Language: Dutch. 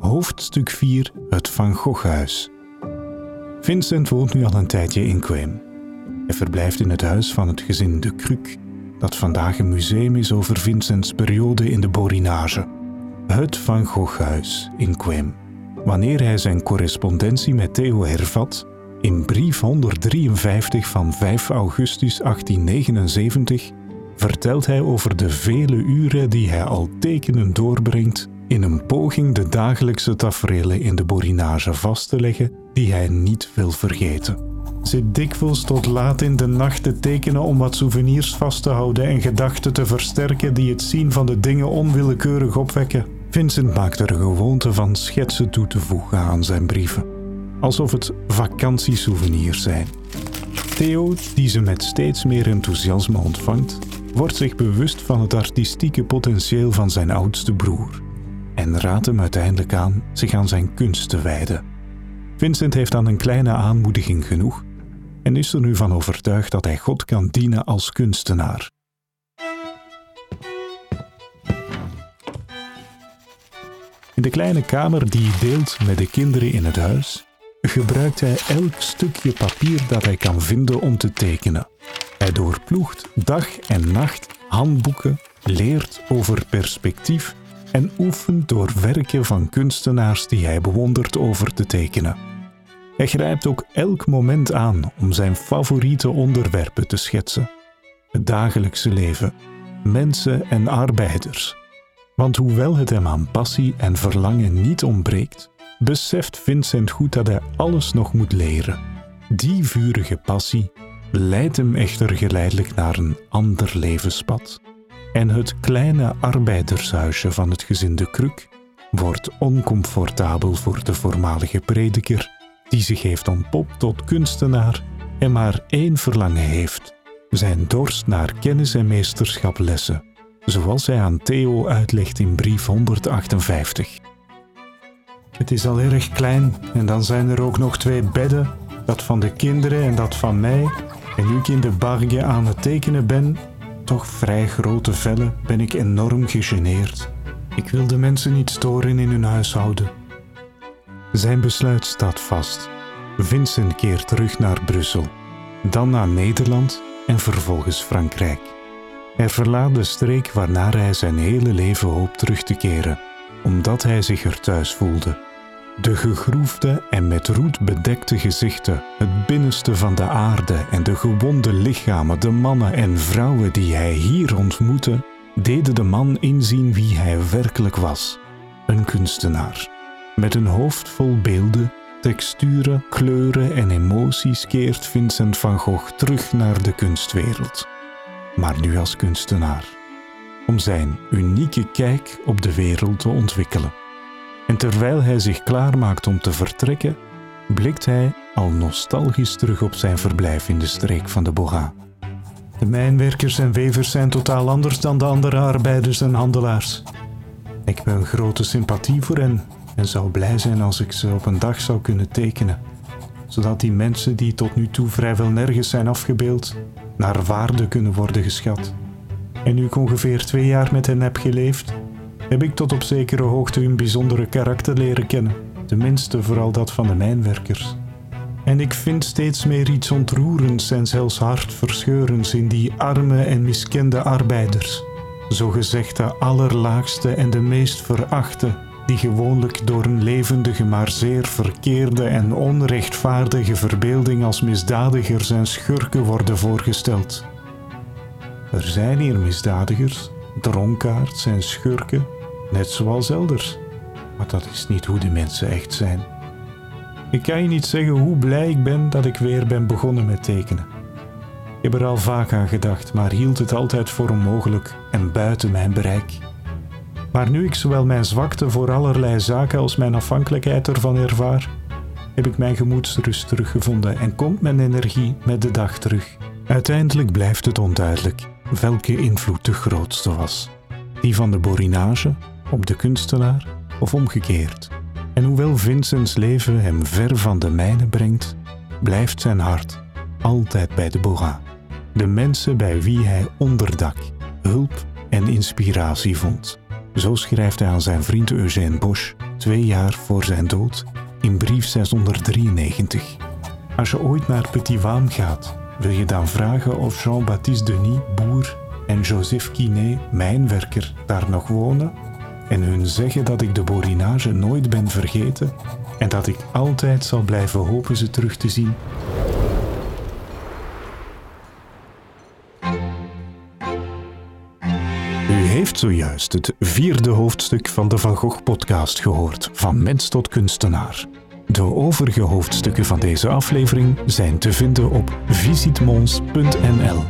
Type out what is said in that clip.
Hoofdstuk 4 Het Van Goghhuis. Vincent woont nu al een tijdje in Quem. Hij verblijft in het huis van het gezin De Kruk, dat vandaag een museum is over Vincents periode in de Borinage. Het Van Goghhuis in Quem. Wanneer hij zijn correspondentie met Theo hervat, in brief 153 van 5 augustus 1879 vertelt hij over de vele uren die hij al tekenen doorbrengt in een poging de dagelijkse tafereelen in de borinage vast te leggen die hij niet wil vergeten. Zit dikwijls tot laat in de nacht te tekenen om wat souvenirs vast te houden en gedachten te versterken die het zien van de dingen onwillekeurig opwekken. Vincent maakt er gewoonte van schetsen toe te voegen aan zijn brieven, alsof het vakantiesouvenirs zijn. Theo, die ze met steeds meer enthousiasme ontvangt, wordt zich bewust van het artistieke potentieel van zijn oudste broer en raadt hem uiteindelijk aan zich aan zijn kunst te wijden. Vincent heeft aan een kleine aanmoediging genoeg en is er nu van overtuigd dat hij God kan dienen als kunstenaar. In de kleine kamer die hij deelt met de kinderen in het huis, gebruikt hij elk stukje papier dat hij kan vinden om te tekenen. Hij doorploegt dag en nacht handboeken, leert over perspectief en oefent door werken van kunstenaars die hij bewondert over te tekenen. Hij grijpt ook elk moment aan om zijn favoriete onderwerpen te schetsen: het dagelijkse leven, mensen en arbeiders. Want hoewel het hem aan passie en verlangen niet ontbreekt, beseft Vincent goed dat hij alles nog moet leren. Die vurige passie leidt hem echter geleidelijk naar een ander levenspad en het kleine arbeidershuisje van het gezin De Kruk wordt oncomfortabel voor de voormalige prediker, die zich heeft ontpopt tot kunstenaar en maar één verlangen heeft: zijn dorst naar kennis en meesterschap lessen, zoals hij aan Theo uitlegt in brief 158. Het is al erg klein en dan zijn er ook nog twee bedden, dat van de kinderen en dat van mij. En nu ik in de barge aan het tekenen ben, toch vrij grote vellen ben ik enorm gegeneerd. Ik wil de mensen niet storen in hun huishouden. Zijn besluit staat vast. Vincent keert terug naar Brussel, dan naar Nederland en vervolgens Frankrijk. Hij verlaat de streek waarnaar hij zijn hele leven hoopt terug te keren, omdat hij zich er thuis voelde. De gegroefde en met roet bedekte gezichten, het binnenste van de aarde en de gewonde lichamen, de mannen en vrouwen die hij hier ontmoette, deden de man inzien wie hij werkelijk was: een kunstenaar. Met een hoofd vol beelden, texturen, kleuren en emoties keert Vincent van Gogh terug naar de kunstwereld. Maar nu als kunstenaar, om zijn unieke kijk op de wereld te ontwikkelen. En terwijl hij zich klaarmaakt om te vertrekken, blikt hij al nostalgisch terug op zijn verblijf in de streek van de Boga. De mijnwerkers en wevers zijn totaal anders dan de andere arbeiders en handelaars. Ik heb een grote sympathie voor hen en zou blij zijn als ik ze op een dag zou kunnen tekenen, zodat die mensen die tot nu toe vrijwel nergens zijn afgebeeld, naar waarde kunnen worden geschat. En nu ik ongeveer twee jaar met hen heb geleefd, heb ik tot op zekere hoogte hun bijzondere karakter leren kennen, tenminste vooral dat van de mijnwerkers. En ik vind steeds meer iets ontroerends en zelfs hartverscheurends in die arme en miskende arbeiders, zogezegd de allerlaagste en de meest verachte, die gewoonlijk door een levendige maar zeer verkeerde en onrechtvaardige verbeelding als misdadigers en schurken worden voorgesteld. Er zijn hier misdadigers, dronkaards en schurken, net zoals elders. Maar dat is niet hoe de mensen echt zijn. Ik kan je niet zeggen hoe blij ik ben dat ik weer ben begonnen met tekenen. Ik heb er al vaak aan gedacht, maar hield het altijd voor onmogelijk en buiten mijn bereik. Maar nu ik zowel mijn zwakte voor allerlei zaken als mijn afhankelijkheid ervan ervaar, heb ik mijn gemoedsrust teruggevonden en komt mijn energie met de dag terug. Uiteindelijk blijft het onduidelijk welke invloed de grootste was. Die van de borinage op de kunstenaar of omgekeerd. En hoewel Vincents leven hem ver van de mijne brengt, blijft zijn hart altijd bij de Boga. De mensen bij wie hij onderdak, hulp en inspiratie vond. Zo schrijft hij aan zijn vriend Eugène Bosch twee jaar voor zijn dood, in brief 693. Als je ooit naar Petit Waam gaat, wil je dan vragen of Jean-Baptiste Denis, boer, en Joseph Quinet, mijnwerker, daar nog wonen? En hun zeggen dat ik de borinage nooit ben vergeten en dat ik altijd zal blijven hopen ze terug te zien? U heeft zojuist het vierde hoofdstuk van de Van Gogh-podcast gehoord, van mens tot kunstenaar. De overige hoofdstukken van deze aflevering zijn te vinden op visitmons.nl.